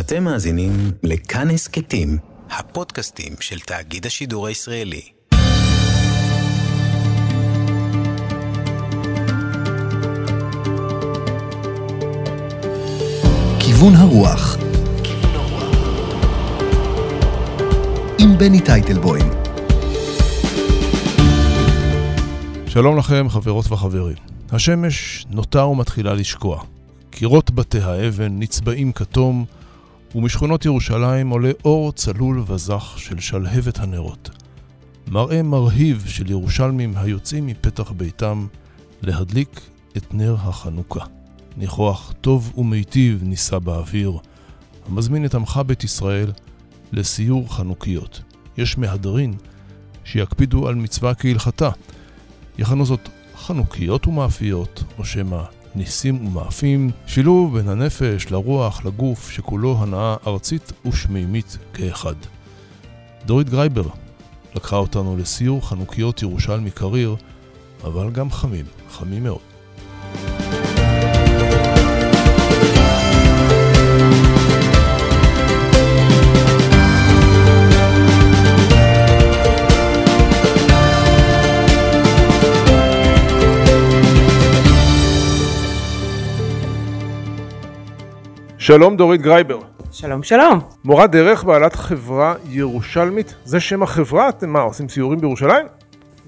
אתם מאזינים לכאן הסכתים, הפודקאסטים של תאגיד השידור הישראלי. כיוון הרוח עם בני טייטלבוים שלום לכם, חברות וחברים. השמש נוטה ומתחילה לשקוע. קירות בתי האבן נצבעים כתום, ומשכונות ירושלים עולה אור צלול וזך של שלהבת הנרות. מראה מרהיב של ירושלמים היוצאים מפתח ביתם להדליק את נר החנוכה. ניחוח טוב ומיטיב נישא באוויר, המזמין את עמך בית ישראל לסיור חנוכיות. יש מהדרין שיקפידו על מצווה כהלכתה. יכנו זאת חנוכיות ומאפיות, או שמא ניסים ומאפים, שילוב בין הנפש לרוח לגוף שכולו הנאה ארצית ושמימית כאחד. דורית גרייבר לקחה אותנו לסיור חנוכיות ירושלמי קריר, אבל גם חמים, חמים מאוד. שלום דורית גרייבר. שלום שלום. מורת דרך בעלת חברה ירושלמית, זה שם החברה? אתם מה, עושים סיורים בירושלים?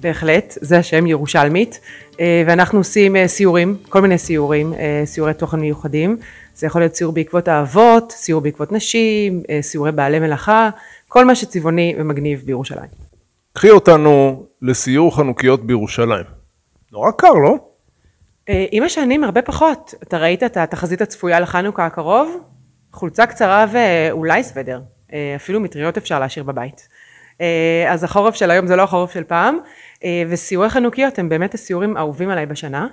בהחלט, זה השם ירושלמית, אה, ואנחנו עושים אה, סיורים, כל מיני סיורים, אה, סיורי תוכן מיוחדים, זה יכול להיות סיור בעקבות האבות, סיור בעקבות נשים, סיורי בעלי מלאכה, כל מה שצבעוני ומגניב בירושלים. קחי אותנו לסיור חנוכיות בירושלים. נורא קר, לא? עם השנים הרבה פחות. אתה ראית את התחזית הצפויה לחנוכה הקרוב? חולצה קצרה ואולי סוודר. אפילו מטריות אפשר להשאיר בבית. אז החורף של היום זה לא החורף של פעם. וסיורי חנוכיות הם באמת הסיורים האהובים עליי בשנה.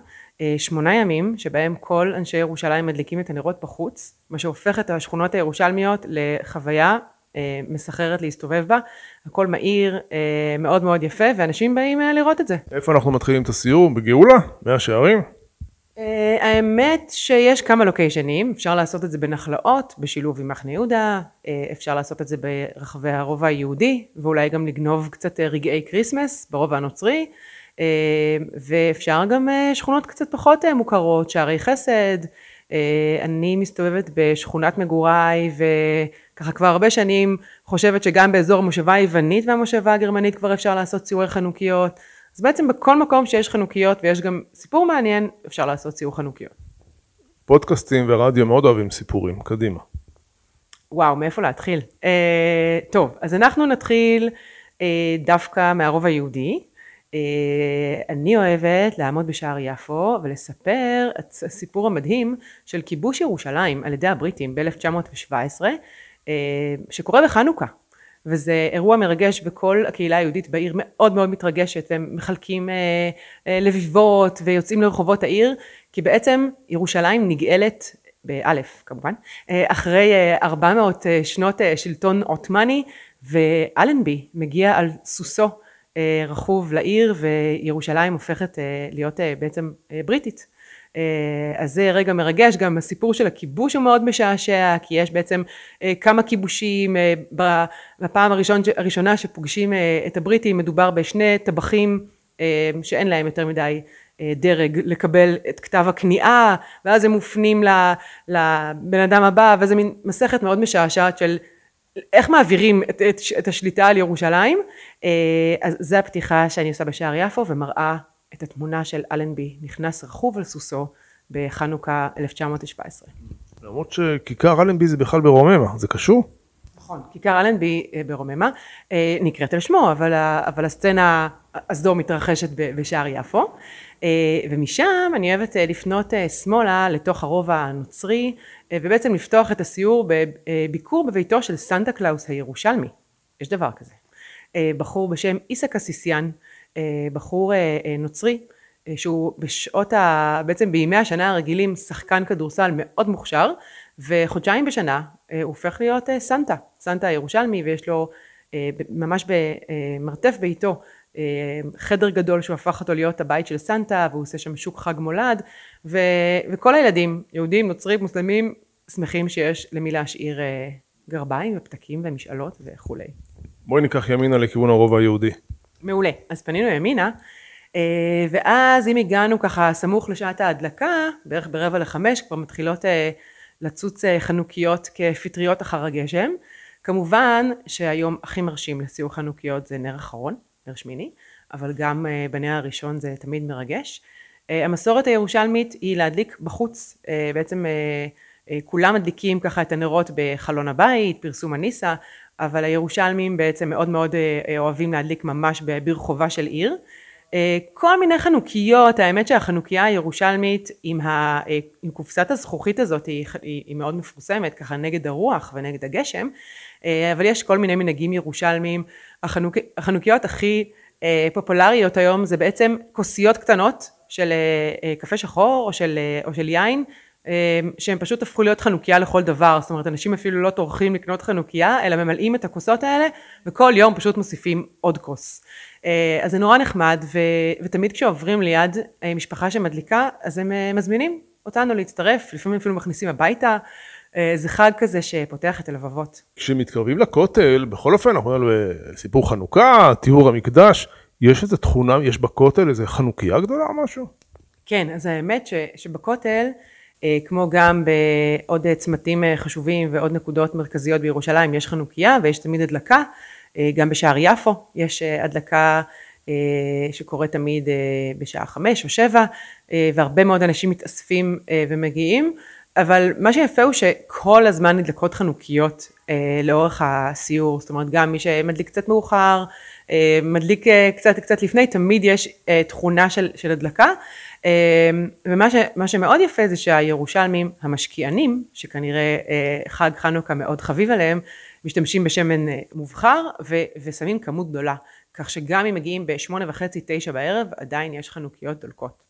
שמונה ימים שבהם כל אנשי ירושלים מדליקים את הנרות בחוץ, מה שהופך את השכונות הירושלמיות לחוויה מסחררת להסתובב בה. הכל מהיר, מאוד מאוד יפה, ואנשים באים לראות את זה. איפה אנחנו מתחילים את הסיור? בגאולה? מאה שערים? האמת שיש כמה לוקיישנים, אפשר לעשות את זה בנחלאות, בשילוב עם מחנה יהודה, אפשר לעשות את זה ברחבי הרובע היהודי, ואולי גם לגנוב קצת רגעי כריסמס ברובע הנוצרי, ואפשר גם שכונות קצת פחות מוכרות, שערי חסד, אני מסתובבת בשכונת מגוריי וככה כבר הרבה שנים חושבת שגם באזור המושבה היוונית והמושבה הגרמנית כבר אפשר לעשות סיורי חנוכיות, אז בעצם בכל מקום שיש חנוכיות ויש גם סיפור מעניין, אפשר לעשות סיור חנוכיות. פודקאסטים ורדיו מאוד אוהבים סיפורים, קדימה. וואו, מאיפה להתחיל? אה, טוב, אז אנחנו נתחיל אה, דווקא מהרוב היהודי. אה, אני אוהבת לעמוד בשער יפו ולספר את הסיפור המדהים של כיבוש ירושלים על ידי הבריטים ב-1917, אה, שקורה בחנוכה. וזה אירוע מרגש וכל הקהילה היהודית בעיר מאוד מאוד מתרגשת והם מחלקים אה, אה, לביבות ויוצאים לרחובות העיר כי בעצם ירושלים נגאלת באלף כמובן אה, אחרי 400 שנות שלטון עות'מאני ואלנבי מגיע על סוסו רכוב לעיר וירושלים הופכת להיות בעצם בריטית. אה, אז זה רגע מרגש, גם הסיפור של הכיבוש הוא מאוד משעשע, כי יש בעצם אה, כמה כיבושים, אה, בפעם הראשון, הראשונה שפוגשים את הבריטים מדובר בשני טבחים שאין להם יותר מדי דרג לקבל את כתב הכניעה, ואז הם מופנים לבן אדם הבא, וזה מין מסכת מאוד משעשעת של איך מעבירים את, את, את השליטה על ירושלים, אז זה הפתיחה שאני עושה בשער יפו ומראה את התמונה של אלנבי נכנס רכוב על סוסו בחנוכה 1917. למרות שכיכר אלנבי זה בכלל ברוממה, זה קשור? נכון, כיכר אלנבי אה, ברוממה אה, נקראת על שמו, אבל, אבל הסצנה הזו מתרחשת בשער יפו, אה, ומשם אני אוהבת לפנות שמאלה לתוך הרובע הנוצרי, ובעצם לפתוח את הסיור בביקור בביתו של סנטה קלאוס הירושלמי, יש דבר כזה. בחור בשם איסק אסיסיאן, אה, בחור אה, אה, נוצרי שהוא בשעות ה... בעצם בימי השנה הרגילים שחקן כדורסל מאוד מוכשר וחודשיים בשנה הוא הופך להיות סנטה, סנטה הירושלמי ויש לו ממש במרתף ביתו חדר גדול שהוא הפך אותו להיות הבית של סנטה והוא עושה שם שוק חג מולד ו... וכל הילדים יהודים נוצרים מוסלמים שמחים שיש למי להשאיר אה, גרביים ופתקים ומשאלות וכולי. בואי ניקח ימינה לכיוון הרובע היהודי. מעולה. אז פנינו ימינה, אה, ואז אם הגענו ככה סמוך לשעת ההדלקה, בערך ברבע לחמש, כבר מתחילות אה, לצוץ אה, חנוכיות כפטריות אחר הגשם. כמובן שהיום הכי מרשים לסיור חנוכיות זה נר אחרון, נר שמיני, אבל גם בנר הראשון זה תמיד מרגש. המסורת הירושלמית היא להדליק בחוץ, בעצם כולם מדליקים ככה את הנרות בחלון הבית, פרסום הניסה, אבל הירושלמים בעצם מאוד מאוד אוהבים להדליק ממש ברחובה של עיר. אה, כל מיני חנוכיות, האמת שהחנוכיה הירושלמית עם, ה, אה, עם קופסת הזכוכית הזאת היא, היא, מאוד מפורסמת, ככה נגד הרוח ונגד הגשם, אה, אבל יש כל מיני מנהגים ירושלמיים. החנוכ, החנוכיות הכי פופולריות היום זה בעצם כוסיות קטנות של קפה שחור או של, או של יין, שהם פשוט הפכו להיות חנוכיה לכל דבר, זאת אומרת אנשים אפילו לא טורחים לקנות חנוכיה, אלא ממלאים את הכוסות האלה וכל יום פשוט מוסיפים עוד כוס. אה, אז זה נורא נחמד, ו, ותמיד כשעוברים ליד אה, משפחה שמדליקה, אז הם אה, מזמינים אותנו להצטרף, לפעמים אפילו מכניסים הביתה. זה חג כזה שפותח את הלבבות. כשמתקרבים לכותל, בכל אופן, אנחנו אומרים סיפור חנוכה, טיהור המקדש, יש איזה תכונה, יש בכותל איזה חנוכיה גדולה או משהו? כן, אז האמת ש, שבכותל, כמו גם בעוד צמתים חשובים ועוד נקודות מרכזיות בירושלים, יש חנוכיה ויש תמיד הדלקה. אה, גם בשער יפו יש אה, הדלקה אה, שקורית תמיד בשעה חמש או שבע, והרבה מאוד אנשים מתאספים ומגיעים, אבל מה שיפה הוא שכל הזמן נדלקות חנוכיות לאורך הסיור, זאת אומרת גם מי שמדליק קצת מאוחר, מדליק קצת קצת לפני, תמיד יש תכונה של, של הדלקה. ומה ש, שמאוד יפה זה שהירושלמים המשקיענים, שכנראה חג חנוכה מאוד חביב עליהם, משתמשים בשמן אה, מובחר ו- ושמים כמות גדולה, כך שגם אם מגיעים בשמונה וחצי, תשע בערב, עדיין יש חנוכיות דולקות.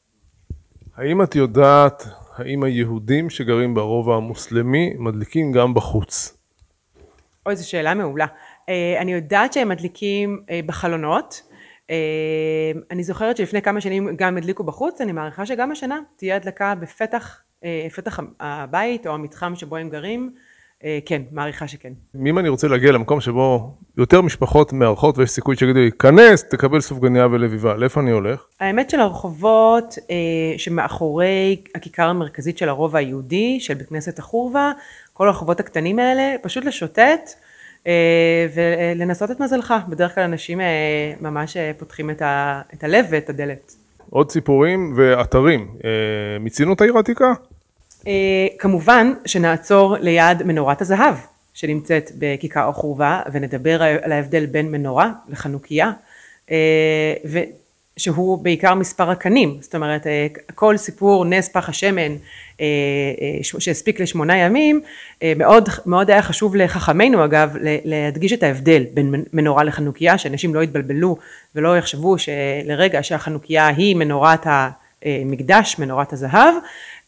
האם את יודעת, האם היהודים שגרים ברובע המוסלמי מדליקים גם בחוץ? אוי, זו שאלה מעולה. אה, אני יודעת שהם מדליקים אה, בחלונות. אני זוכרת שלפני כמה שנים גם הדליקו בחוץ, אני מעריכה שגם השנה תהיה הדלקה בפתח פתח הבית או המתחם שבו הם גרים. אה, כן, מעריכה שכן. אם אני רוצה להגיע למקום שבו יותר משפחות מארחות ויש סיכוי שיגידו לי, כנס, תקבל סופגניה ולביבה, לאיפה אני הולך? האמת של הרחובות אה, שמאחורי הכיכר המרכזית של הרובע היהודי, של בית כנסת החורבה, כל הרחובות הקטנים האלה, פשוט לשוטט אה, ולנסות את מזלך. בדרך כלל אנשים אה, ממש אה, פותחים את, ה, את הלב ואת הדלת. עוד סיפורים ואתרים. אה, מיצינו את העיר העתיקה? אה, כמובן שנעצור ליד מנורת הזהב שנמצאת בכיכר החורבה ונדבר על ההבדל בין מנורה לחנוכיה אה, שהוא בעיקר מספר הקנים זאת אומרת אה, כל סיפור נס פח השמן שהספיק לשמונה ימים מאוד מאוד היה חשוב לחכמינו אגב להדגיש את ההבדל בין מנורה לחנוכיה שאנשים לא יתבלבלו ולא יחשבו לרגע שהחנוכיה היא מנורת המקדש מנורת הזהב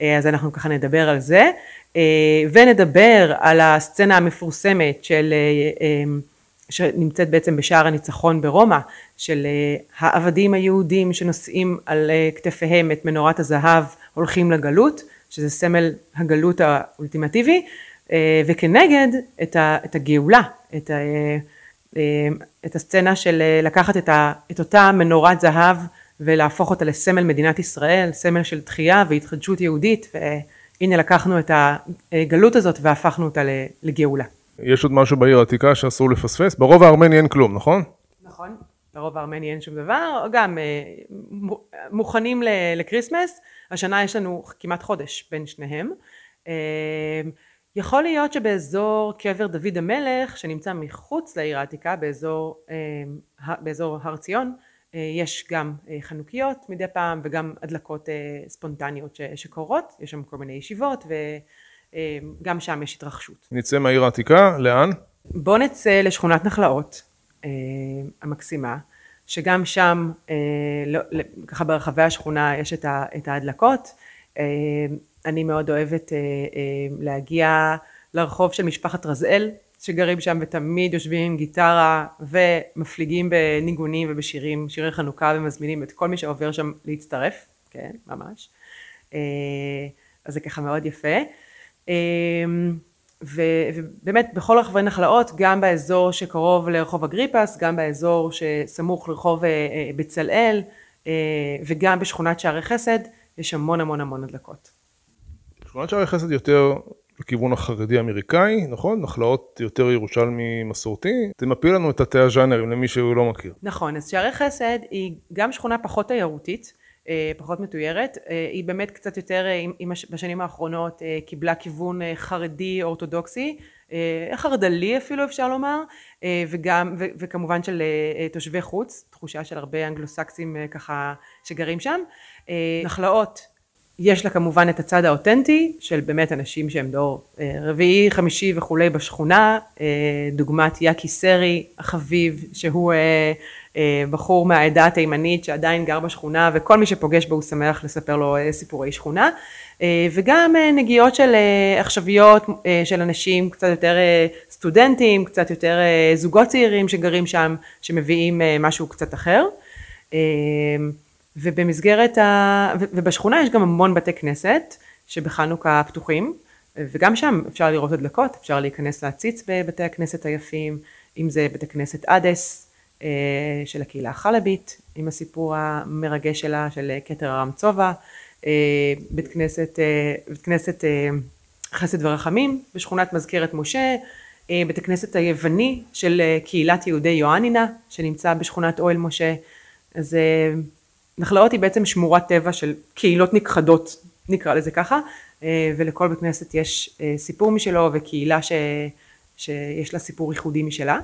אה, אז אנחנו ככה נדבר על זה. אה, ונדבר על הסצנה המפורסמת של אה, שנמצאת בעצם בשער הניצחון ברומא של העבדים היהודים שנושאים על כתפיהם את מנורת הזהב הולכים לגלות שזה סמל הגלות האולטימטיבי וכנגד את הגאולה את, את הסצנה של לקחת את אותה מנורת זהב ולהפוך אותה לסמל מדינת ישראל, סמל של תחייה והתחדשות יהודית, והנה לקחנו את הגלות הזאת והפכנו אותה לגאולה. יש עוד משהו בעיר העתיקה שאסור לפספס? ברוב הארמני אין כלום, נכון? נכון, ברוב הארמני אין שום דבר, גם אה, מוכנים לקריסמס, השנה יש לנו כמעט חודש בין שניהם. אה, יכול להיות שבאזור קבר דוד המלך שנמצא מחוץ לעיר העתיקה באזור, אה, באזור הר ציון יש גם חנוכיות מדי פעם וגם הדלקות ספונטניות שקורות, יש שם כל מיני ישיבות וגם שם יש התרחשות. נצא מהעיר העתיקה, לאן? בוא נצא לשכונת נחלאות המקסימה, שגם שם, לא, ככה ברחבי השכונה יש את ההדלקות. אני מאוד אוהבת להגיע לרחוב של משפחת רזאל, שגרים שם ותמיד יושבים עם גיטרה ומפליגים בניגונים ובשירים, שירי חנוכה ומזמינים את כל מי שעובר שם להצטרף, כן, ממש. אה, אז זה ככה מאוד יפה. ובאמת בכל רחבי נחלאות, גם באזור שקרוב לרחוב אגריפס, גם באזור שסמוך לרחוב בצלאל, וגם בשכונת שערי חסד, יש המון המון המון הדלקות. שכונת שערי חסד יותר לכיוון החרדי אמריקאי, נכון? נחלאות יותר ירושלמי מסורתי. תמפי לנו את התאי הז'אנרים למי שהוא לא מכיר. נכון, אז שערי חסד היא גם שכונה פחות תיירותית, אה, פחות מתוירת, אה, היא באמת קצת יותר, אה, בשנים האחרונות קיבלה כיוון חרדי אורתודוקסי, חרד"לי אפילו אפשר לומר, וגם, ו, וכמובן של תושבי חוץ, תחושה של הרבה אנגלוסקסים ככה שגרים שם. נחלאות. יש לה כמובן את הצד האותנטי של באמת אנשים שהם דור אה, רביעי, חמישי וכולי בשכונה, אה, דוגמת יאקי סרי החביב שהוא אה, בחור מהעדה התימנית שעדיין גר בשכונה וכל מי שפוגש בו הוא שמח לספר לו סיפורי שכונה. וגם נגיעות של עכשוויות של אנשים קצת יותר סטודנטים, קצת יותר זוגות צעירים שגרים שם שמביאים משהו קצת אחר. ובמסגרת ה... ובשכונה יש גם המון בתי כנסת שבחנוכה פתוחים, וגם שם אפשר לראות הדלקות, אפשר להיכנס להציץ בבתי הכנסת היפים, אם זה בית הכנסת אדס אה, של הקהילה החלבית, עם הסיפור המרגש שלה, של כתר הרם צובע, אה, בית כנסת, אה, בית כנסת חסד ורחמים בשכונת מזכרת משה, בית הכנסת היווני של קהילת יהודי יואנינה, שנמצא בשכונת אוהל משה, אז נחלאות היא בעצם שמורת טבע של קהילות נכחדות, נקרא לזה ככה, אה, ולכל בית כנסת יש אה, סיפור משלו וקהילה ש, שיש לה סיפור ייחודי משלה.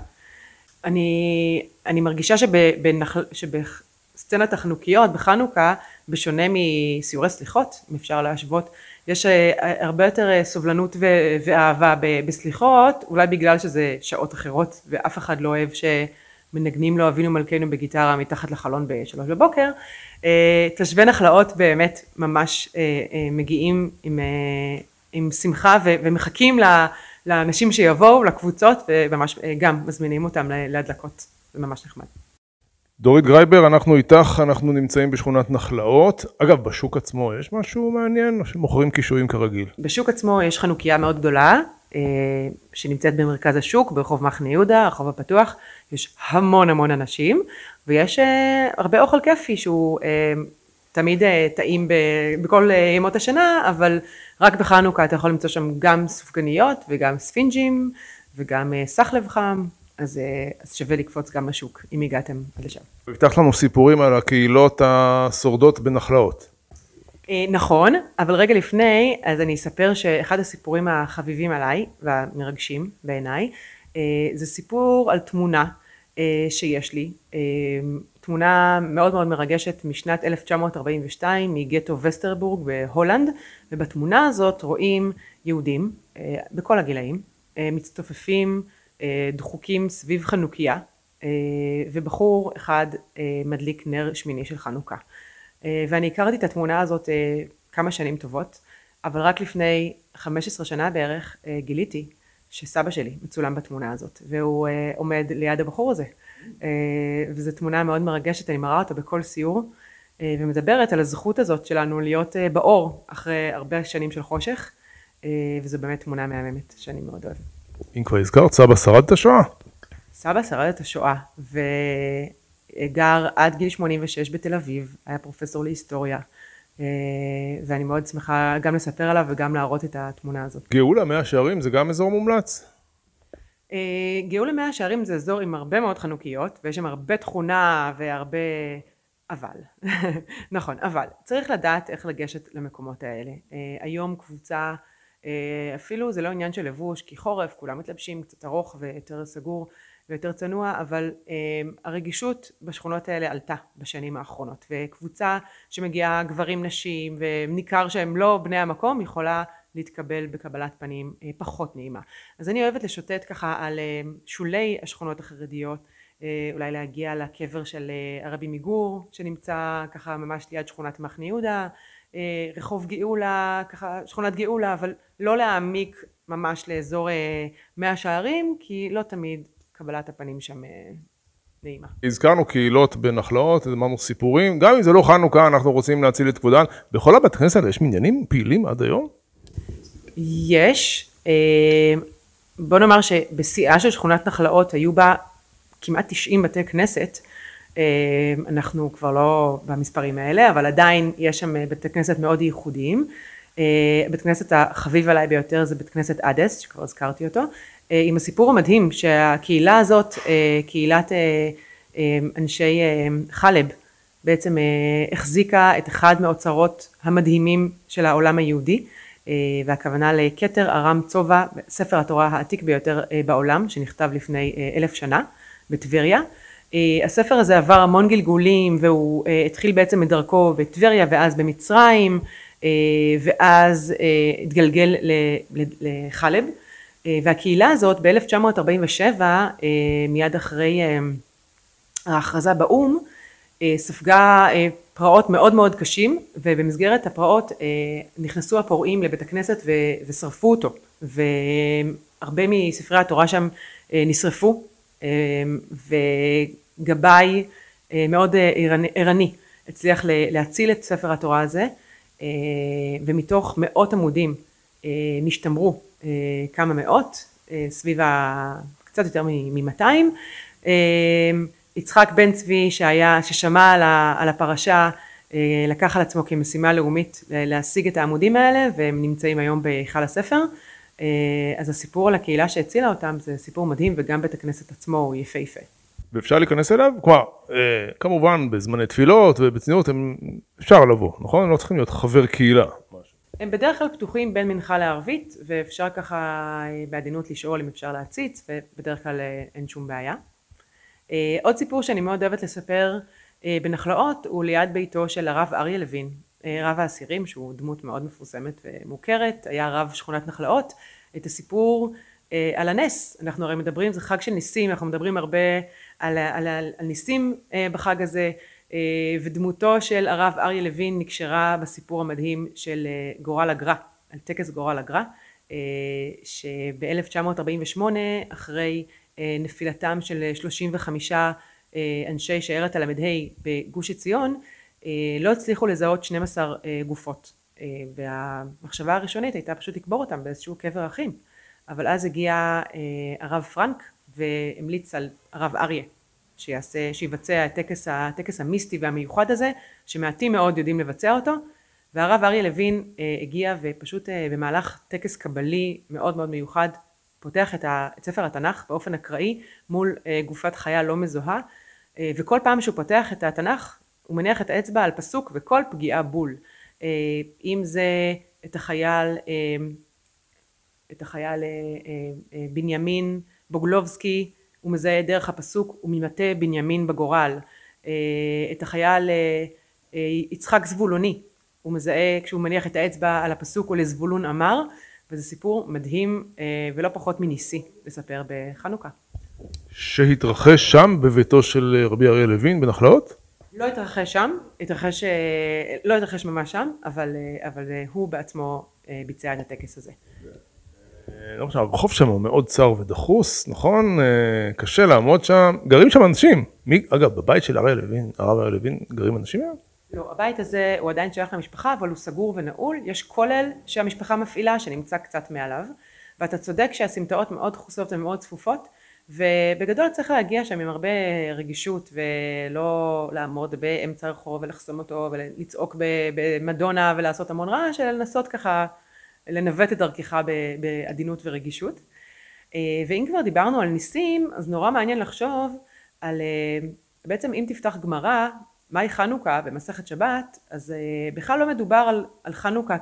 אני, אני מרגישה שבנחל, שבסצנת החנוכיות בחנוכה, בשונה מסיורי סליחות, אם אפשר להשוות, יש אה, הרבה יותר סובלנות ואהבה בסליחות, אולי בגלל שזה שעות אחרות ואף אחד לא אוהב ש... מנגנים לו אבינו מלכנו בגיטרה מתחת לחלון בשלוש בבוקר. אה, תושבי נחלאות באמת ממש אה, אה, מגיעים עם, עם שמחה ומחכים לאנשים שיבואו, לקבוצות, וממש גם מזמינים אותם להדלקות, זה ממש נחמד. דורית גרייבר, אנחנו איתך, אנחנו נמצאים בשכונת נחלאות. אגב, בשוק עצמו יש משהו מעניין או שמוכרים קישואים כרגיל? בשוק עצמו יש חנוכיה מאוד גדולה, שנמצאת במרכז השוק, ברחוב מחנה יהודה, הרחוב הפתוח. יש המון המון אנשים, ויש אה, הרבה אוכל כיפי שהוא תמיד uh, טעים בכל uh, ימות השנה, אבל רק בחנוכה אתה יכול למצוא שם גם סופגניות וגם ספינג'ים וגם uh, סחלב חם, אז, אז שווה לקפוץ גם לשוק, אם הגעתם עד לשם. הבטח לנו סיפורים על הקהילות השורדות בנחלאות. נכון, אבל רגע לפני, אז אני אספר שאחד הסיפורים החביבים עליי והמרגשים בעיניי, זה סיפור על תמונה אה, שיש לי, אה, תמונה מאוד מאוד מרגשת משנת 1942 מגטו וסטרבורג בהולנד, ובתמונה הזאת רואים יהודים אה, בכל הגילאים, מצטופפים, דחוקים סביב חנוכיה, ובחור אחד מדליק נר שמיני של חנוכה. ואני הכרתי את התמונה הזאת כמה שנים טובות, אבל רק לפני 15 שנה בערך גיליתי שסבא שלי מצולם בתמונה הזאת, והוא עומד ליד הבחור הזה. Uh, וזו תמונה מאוד מרגשת, אני מראה אותה בכל סיור, uh, ומדברת על הזכות הזאת שלנו להיות uh, באור אחרי הרבה שנים של חושך, וזו באמת תמונה מהממת שאני מאוד אוהבת. אם כבר הזכרת, סבא שרד את השואה? סבא שרד את השואה, וגר עד גיל 86 בתל אביב, היה פרופסור להיסטוריה. אה, ואני מאוד שמחה גם לספר עליו וגם להראות את התמונה הזאת. גאולה מאה שערים זה גם אזור מומלץ? אה, גאולה מאה שערים זה אזור עם הרבה מאוד חנוכיות ויש שם הרבה תכונה והרבה אבל, נכון, אבל. צריך לדעת איך לגשת למקומות האלה. אה, היום קבוצה, אפילו זה לא עניין של לבוש, כי חורף, כולם מתלבשים קצת ארוך ויותר סגור, ויותר צנוע, אבל אה, הרגישות בשכונות האלה עלתה בשנים האחרונות, וקבוצה שמגיעה גברים נשים וניכר שהם לא בני המקום יכולה להתקבל בקבלת פנים אה, פחות נעימה. אז אני אוהבת לשוטט ככה על אה, שולי השכונות החרדיות, אה, אולי להגיע לקבר של הרבי מגור שנמצא ככה ממש ליד שכונת מחנה יהודה, רחוב גאולה, ככה שכונת גאולה, אבל לא להעמיק ממש לאזור אה, מאה שערים, כי לא תמיד קבלת הפנים שם נעימה. הזכרנו קהילות בנחלאות, אמרנו סיפורים, גם אם זה לא חנוכה, אנחנו רוצים להציל את כבודן. בכל הבית כנסת יש מניינים פעילים עד היום? יש, אה, בוא נאמר שבשיאה של שכונת נחלאות היו בה כמעט 90 בתי כנסת, אה, אנחנו כבר לא במספרים האלה, אבל עדיין יש שם בתי כנסת מאוד ייחודיים. בית כנסת החביב עליי ביותר זה בית כנסת אדס, שכבר הזכרתי אותו, עם הסיפור המדהים שהקהילה הזאת, קהילת אנשי חלב, בעצם החזיקה את אחד מאוצרות המדהימים של העולם היהודי. אה, והכוונה לכתר ארם צובע, ספר התורה העתיק ביותר אה, בעולם, שנכתב לפני אה, אלף שנה בטבריה. הספר הזה עבר המון גלגולים והוא התחיל בעצם את דרכו בטבריה ואז במצרים ואז התגלגל לחלב והקהילה הזאת ב-1947 מיד אחרי ההכרזה באו"ם ספגה פרעות מאוד מאוד קשים ובמסגרת הפרעות אה, נכנסו הפורעים לבית הכנסת ושרפו אותו והרבה מספרי התורה שם אה, נשרפו אה, וגבאי מאוד ערני הצליח להציל את ספר התורה הזה ומתוך מאות עמודים נשתמרו כמה מאות סביב. קצת יותר מ-200 יצחק בן צבי שהיה, ששמע על הפרשה אה, לקח על עצמו כמשימה לאומית להשיג את העמודים האלה והם נמצאים היום בהיכל הספר אה, אז הסיפור על הקהילה שהצילה אותם זה סיפור מדהים וגם בית הכנסת עצמו הוא יפהפה. ואפשר להיכנס אליו? כלומר, אה, כמובן בזמני תפילות ובצניעות הם אפשר לבוא, נכון? הם לא צריכים להיות חבר קהילה. הם בדרך כלל פתוחים בין מנחה לערבית ואפשר ככה בעדינות לשאול אם אפשר להציץ ובדרך כלל אין שום בעיה. אה, עוד סיפור שאני מאוד אוהבת לספר אה, בנחלאות הוא ליד ביתו של הרב אריה לוין, אה, רב האסירים שהוא דמות מאוד מפורסמת ומוכרת, היה רב שכונת נחלאות, את הסיפור על הנס, אנחנו הרי מדברים, זה חג של ניסים, אנחנו מדברים הרבה על, על, על, על ניסים בחג הזה ודמותו של הרב אריה לוין נקשרה בסיפור המדהים של גורל הגר"א, על טקס גורל הגר"א, שב-1948 אחרי נפילתם של 35 אה, אנשי שיירת הל"ה בגוש עציון אה, לא הצליחו לזהות 12 גופות. והמחשבה הראשונית הייתה פשוט לקבור אותם באיזשהו קבר אחים. אבל אז הגיע הרב פרנק והמליץ על הרב אריה שיעשה, שיבצע את הטקס, הטקס המיסטי והמיוחד הזה שמעטים מאוד יודעים לבצע אותו. והרב אריה לוין הגיע ופשוט במהלך טקס קבלי מאוד מאוד מיוחד פותח את, ה, את ספר התנ"ך באופן אקראי מול אה, גופת חיה לא מזוהה אה, וכל פעם שהוא פותח את התנ"ך הוא מניח את האצבע על פסוק וכל פגיעה בול. אה, אם זה את החייל את החייל בנימין בוגלובסקי הוא מזהה דרך הפסוק וממטה בנימין בגורל את החייל יצחק זבולוני הוא מזהה כשהוא מניח את האצבע על הפסוק ולזבולון אמר וזה סיפור מדהים אה, ולא פחות מניסי לספר בחנוכה. שהתרחש שם בביתו של רבי אריה לוין בנחלאות? לא התרחש שם, התרחש, אה, לא התרחש ממש שם, אבל, אה, אבל הוא בעצמו ביצע את הטקס הזה. לא משנה, הרחוב שם הוא מאוד צר ודחוס, נכון? קשה לעמוד שם, גרים שם אנשים. מי, אגב, בבית של אריה לוין, הרב אריה לוין, גרים אנשים היום? לא, הבית הזה הוא עדיין שייך למשפחה אבל הוא סגור ונעול, יש כולל שהמשפחה מפעילה שנמצא קצת מעליו. ואתה צודק שהסמטאות מאוד דחוסות ומאוד צפופות ובגדול צריך להגיע שם עם הרבה רגישות ולא לעמוד באמצע הרחוב ולחסום אותו ולצעוק במדונה ולעשות המון רעש אלא לנסות ככה לנווט את דרכך בעדינות ורגישות. ואם כבר דיברנו על ניסים אז נורא מעניין לחשוב על בעצם אם תפתח גמרא מהי חנוכה במסכת שבת, אז אה, בכלל לא מדובר על, על חנוכה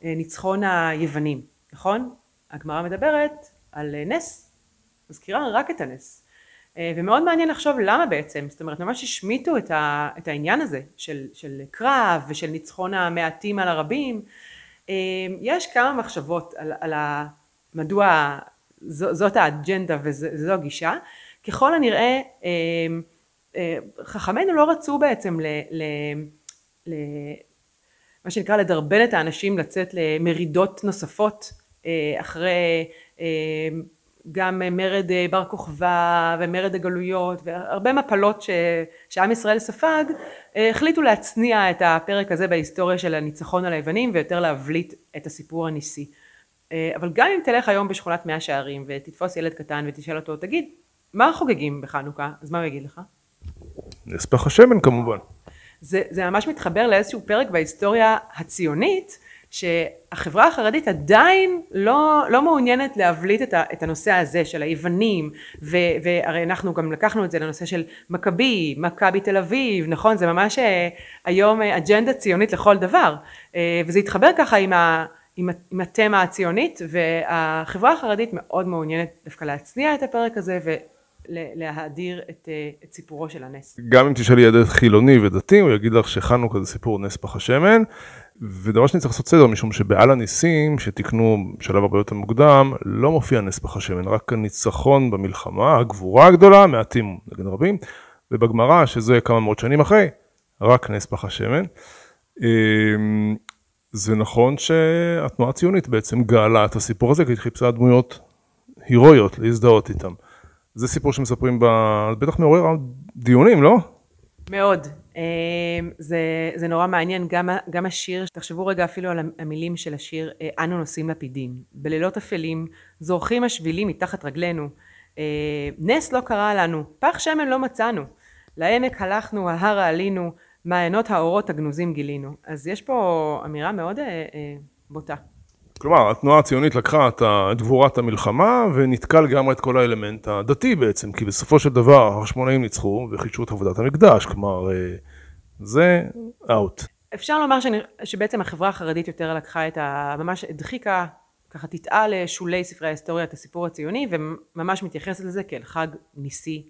כניצחון היוונים, נכון? הגמרא מדברת על אה, נס, מזכירה רק את הנס. אה, ומאוד מעניין לחשוב למה בעצם, זאת אומרת ממש השמיטו את, ה, את העניין הזה של, של קרב ושל ניצחון המעטים על הרבים. יש כמה מחשבות על, על ה, מדוע זאת האג'נדה וזו הגישה. ככל הנראה חכמינו לא רצו בעצם ל, ל, ל, מה שנקרא לדרבן את האנשים לצאת למרידות נוספות אה, אחרי אה, גם מרד אה, בר כוכבא ומרד הגלויות והרבה מפלות ש, שעם ישראל ספג החליטו להצניע את הפרק הזה בהיסטוריה של הניצחון על היוונים ויותר להבליט את הסיפור הניסי אה, אבל גם אם תלך היום בשכונת מאה שערים ותתפוס ילד קטן ותשאל אותו, תגיד, מה חוגגים בחנוכה? אז מה הוא יגיד לך? נס פח השמן כמובן. זה, זה ממש מתחבר לאיזשהו פרק בהיסטוריה הציונית, שהחברה החרדית עדיין לא, לא מעוניינת להבליט את, ה, את הנושא הזה של היוונים, ו, והרי אנחנו גם לקחנו את זה לנושא של מכבי, מכבי תל אביב, נכון? זה ממש אה, היום אה, אג'נדה ציונית לכל דבר, אה, וזה התחבר ככה עם, ה, עם, עם התמה הציונית, והחברה החרדית מאוד מעוניינת דווקא להצניע את הפרק הזה. להאדיר את, את סיפורו של הנס. גם אם תשאלי ילד חילוני ודתי, הוא יגיד לך שחנוכה זה סיפור נס פח השמן, ודבר שני צריך לעשות סדר, משום שבעל הניסים, שתיקנו בשלב הרבה יותר מוקדם, לא מופיע נס פח השמן, רק הניצחון במלחמה, הגבורה הגדולה, מעטים נגד רבים, ובגמרא, שזה כמה מאות שנים אחרי, רק נס פח השמן. אמ, זה נכון שהתנועה הציונית בעצם גאלה את הסיפור הזה, כי היא חיפשה דמויות הירואיות להזדהות איתם. זה סיפור שמספרים, ב... בטח מעורר דיונים, לא? מאוד. אמ, זה, זה נורא מעניין, גם, גם השיר, תחשבו רגע אפילו על המילים של השיר אה, אנו נושאים לפידים, בלילות אפלים זורחים השבילים מתחת רגלינו, אה, נס לא קרה לנו, פח שמן לא מצאנו, לעמק הלכנו, ההרה עלינו, מעיינות האורות הגנוזים גילינו. אז יש פה אמירה מאוד אה, אה, בוטה. כלומר, התנועה הציונית לקחה את גבורת המלחמה וניתקה לגמרי את כל האלמנט הדתי בעצם, כי בסופו של דבר החשמונאים ניצחו וחידשו את עבודת המקדש, כלומר, אה, זה אאוט. אפשר לומר שאני, שבעצם החברה החרדית יותר לקחה את ה... ממש הדחיקה, ככה תטעה לשולי ספרי ההיסטוריה את הסיפור הציוני, וממש מתייחסת לזה כאל חג ניסי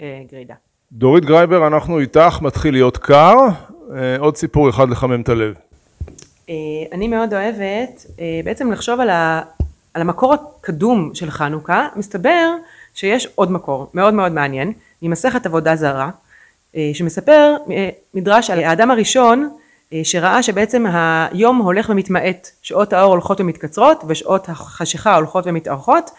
אה, גרידא. דורית גרייבר, אנחנו איתך, מתחיל להיות קר. אה, עוד סיפור אחד לחמם את הלב. אה, אני מאוד אוהבת אה, בעצם לחשוב על, ה, על המקור הקדום של חנוכה, מסתבר שיש עוד מקור מאוד מאוד מעניין, ממסכת עבודה זרה, אה, שמספר מדרש על האדם הראשון שראה שבעצם היום הולך ומתמעט, שעות האור הולכות ומתקצרות ושעות החשיכה הולכות ומתארכות,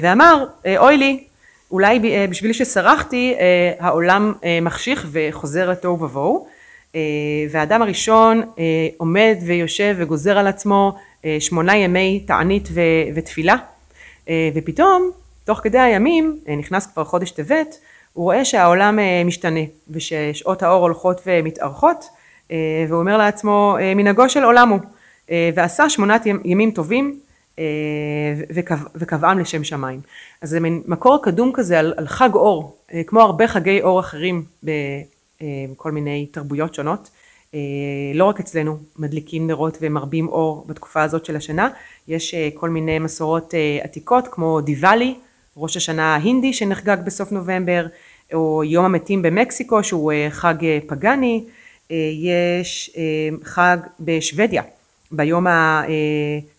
ואמר אוי לי, אולי בשביל שסרחתי העולם מחשיך וחוזר לתוהו ובוהו והאדם הראשון אה, עומד ויושב וגוזר על עצמו אה, שמונה ימי תענית ותפילה ופתאום תוך כדי הימים נכנס כבר חודש טבת הוא רואה שהעולם משתנה וששעות האור הולכות ומתארכות והוא אומר לעצמו מנהגו של עולם הוא ועשה שמונת ימים טובים וקבעם לשם שמיים. אז זה מין מקור קדום כזה על, על חג אור, כמו הרבה חגי אור אחרים אה, כל מיני תרבויות שונות. אה, לא רק אצלנו מדליקים נרות ומרבים אור בתקופה הזאת של השנה, יש אה, כל מיני מסורות עתיקות כמו דיוואלי, ראש השנה ההינדי שנחגג בסוף נובמבר, או יום המתים במקסיקו שהוא חג פגאני, יש חג בשוודיה, ביום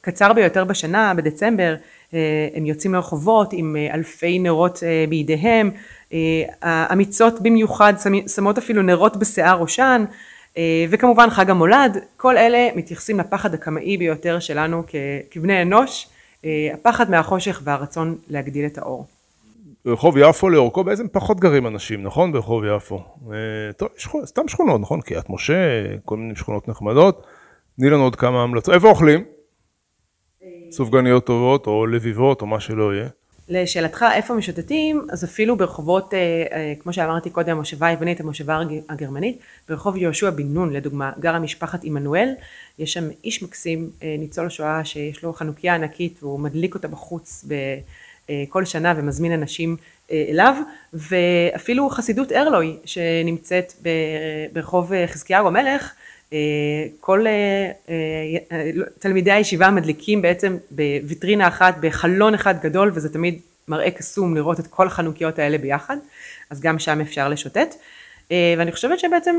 הקצר ביותר בשנה, בדצמבר, הם יוצאים לרחובות עם אלפי נרות בידיהם, האמיצות אה, במיוחד שמות אפילו נרות בשיער ראשן אה, וכמובן חג המולד כל אלה מתייחסים לפחד הקמאי ביותר שלנו כבני אנוש אה, הפחד מהחושך והרצון להגדיל את האור. ברחוב יפו לאורכו בעצם פחות גרים אנשים נכון? ברחוב יפו. טוב סתם שכונות נכון? קריית משה כל מיני שכונות נחמדות. תני לנו עוד כמה המלצות. איפה אוכלים? סופגניות טובות או לביבות או מה שלא יהיה לשאלתך איפה משוטטים, אז אפילו ברחובות, אה, אה, כמו שאמרתי קודם, המושבה היוונית, המושבה הגרמנית, ברחוב יהושע בן נון לדוגמה, גרה משפחת עמנואל, יש שם איש מקסים, אה, ניצול שואה שיש לו חנוכיה ענקית והוא מדליק אותה בחוץ כל שנה ומזמין אנשים אליו, ואפילו חסידות ארלוי שנמצאת ברחוב חזקיהו המלך, כל תלמידי הישיבה מדליקים בעצם בוויטרינה אחת, בחלון אחד גדול, וזה תמיד מראה קסום לראות את כל החנוכיות האלה ביחד, אז גם שם אפשר לשוטט. ואני חושבת שבעצם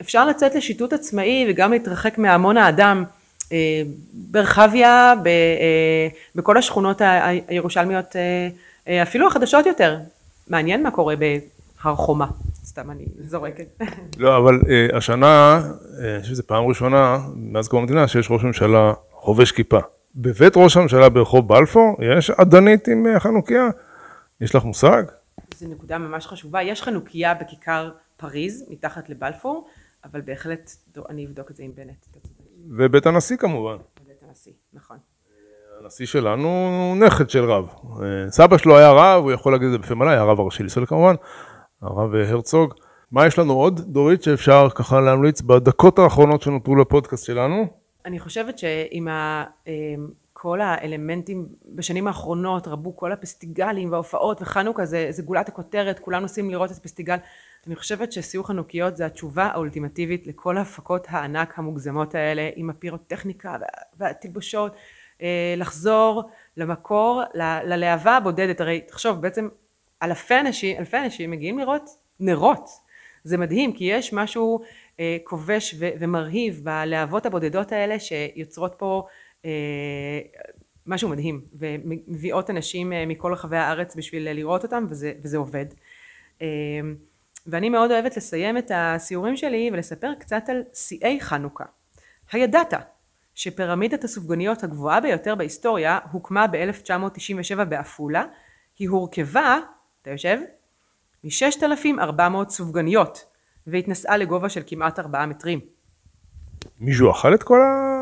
אפשר לצאת לשיטוט עצמאי וגם להתרחק מהמון האדם ברחביה, בכל השכונות הירושלמיות, אפילו החדשות יותר. מעניין מה קורה בהר חומה. סתם אני זורקת. לא, אבל uh, השנה, אה, אני חושב שזו פעם ראשונה מאז קום המדינה שיש ראש ממשלה חובש כיפה. בבית ראש הממשלה ברחוב בלפור יש עדנית עם uh, חנוכיה? יש לך מושג? זו נקודה ממש חשובה. יש חנוכיה בכיכר פריז, מתחת לבלפור, אבל בהחלט אני אבדוק את זה עם בנט. ובית הנשיא כמובן. בית הנשיא, נכון. הנשיא שלנו הוא נכד של רב. אה, סבא שלו היה רב, הוא יכול להגיד את זה בפה מלא, היה הרב הראשי לישראל כמובן, הרב הרצוג. מה יש לנו עוד, דורית, שאפשר ככה להמליץ בדקות האחרונות שנותרו לפודקאסט שלנו? אני חושבת שעם. אמ, כל האלמנטים בשנים האחרונות, רבו כל הפסטיגלים וההופעות וחנוכה זה, זה גולת הכותרת, כולם נוסעים לראות את הפסטיגל. אני חושבת שסיור חנוכיות זה התשובה האולטימטיבית לכל הפקות הענק המוגזמות האלה עם הפירוטכניקה והתלבושות. אה, לחזור למקור, ללהבה הבודדת. הרי תחשוב, בעצם אלפי אנשים, אלפי אנשים מגיעים לראות נרות. זה מדהים, כי יש משהו אה, כובש ומרהיב בלהבות הבודדות האלה שיוצרות פה אה, משהו מדהים, ומביאות אנשים מכל רחבי הארץ בשביל לראות אותם, וזה, וזה עובד. ואני מאוד אוהבת לסיים את הסיורים שלי ולספר קצת על שיאי חנוכה. הידעת שפירמידת הסופגניות הגבוהה ביותר בהיסטוריה הוקמה ב-1997 בעפולה, היא הורכבה, אתה יושב? מ-6,400 סופגניות והתנסעה לגובה של כמעט 4 מטרים. מישהו אכל את כל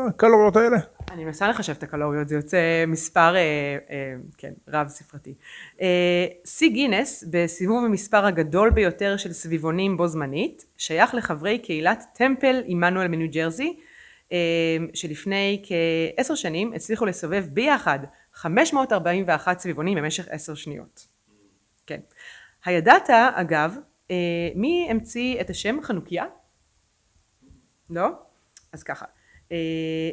הקלוריות האלה? אני מנסה לחשב את הקלוריות, זה יוצא מספר, אה, אה, כן, רב ספרתי. אה, שיא גינס, בסיבוב המספר הגדול ביותר של סביבונים בו זמנית, שייך לחברי קהילת טמפל עמנואל מניו ג'רזי, אמ, שלפני כעשר שנים הצליחו לסובב ביחד 541 סביבונים במשך עשר שניות. כן. הידעת אגב אה, מי המציא את השם חנוכיה? לא? אז ככה. אה,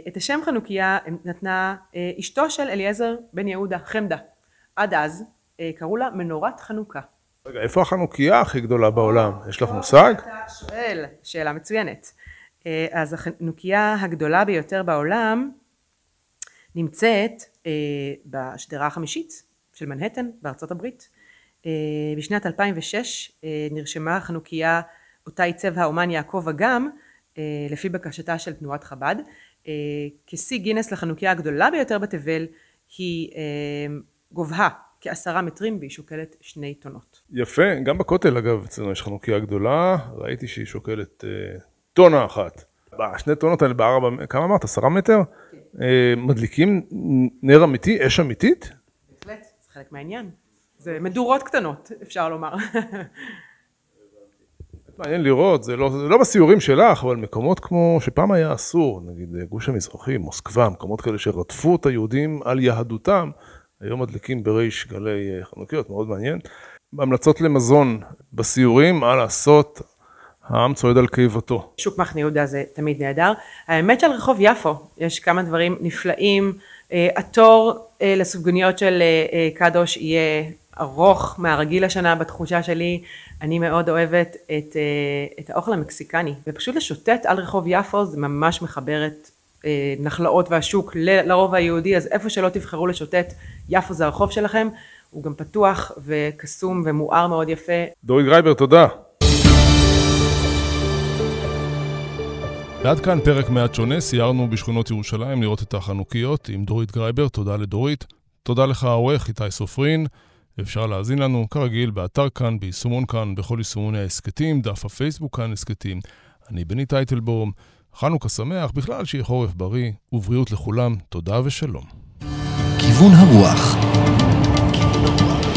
את השם חנוכיה נתנה אה, אשתו של אליעזר בן יהודה, חמדה. עד אז קראו לה מנורת חנוכה. רגע, איפה החנוכיה הכי גדולה בעולם? יש לך מושג? אתה שואל, שאלה מצוינת. אז החנוכיה הגדולה ביותר בעולם נמצאת בשדרה החמישית של מנהטן בארצות הברית. אה, בשנת 2006 נרשמה חנוכיה אותה עיצב האומן יעקב אגם לפי בקשתה של תנועת חב"ד. כשיא גינס לחנוכיה הגדולה ביותר בתבל היא גובהה כעשרה מטרים והיא שוקלת שני טונות. יפה, גם בכותל אגב אצלנו יש חנוכיה גדולה, ראיתי שהיא שוקלת טונה אחת. בשני טונות האלה בארבע, כמה אמרת? עשרה מטר? כן. אה, מדליקים נר אמיתי, אש אמיתית? בהחלט, זה חלק מהעניין. זה מדורות קטנות, אפשר לומר. מעניין לראות, זה לא, זה לא בסיורים שלך, אבל מקומות כמו שפעם היה אסור, נגיד גוש המזרחי, מוסקבה, מקומות כאלה שרדפו את היהודים על יהדותם, היום מדליקים בריש גלי אה, חנוכיות, מאוד מעניין. המלצות למזון בסיורים, מה לעשות, העם צועד על קיבתו. שוק מחנה יהודה זה תמיד נהדר. האמת של רחוב יפו, יש כמה דברים נפלאים. אה, התור אה, לסופגניות של אה, קדוש יהיה ארוך מהרגיל השנה בתחושה שלי. אני מאוד אוהבת את, את האוכל המקסיקני, ופשוט לשוטט על רחוב יפו זה ממש מחבר את נחלאות והשוק לרובע היהודי, אז איפה שלא תבחרו לשוטט, יפו זה הרחוב שלכם. הוא גם פתוח וקסום ומואר מאוד יפה. דורית גרייבר, תודה. ועד כאן פרק מעט שונה, סיירנו בשכונות ירושלים לראות את החנוכיות עם דורית גרייבר, תודה לדורית. תודה לך העורך איתי סופרין. אפשר להאזין לנו, כרגיל, באתר כאן, ביישומון כאן, בכל יישומוני ההסכתים, דף הפייסבוק כאן הסכתים. אני בני טייטלבורם, חנוכה שמח, בכלל שיהיה חורף בריא, ובריאות לכולם, תודה ושלום. כיוון הרוח. כיוון הרוח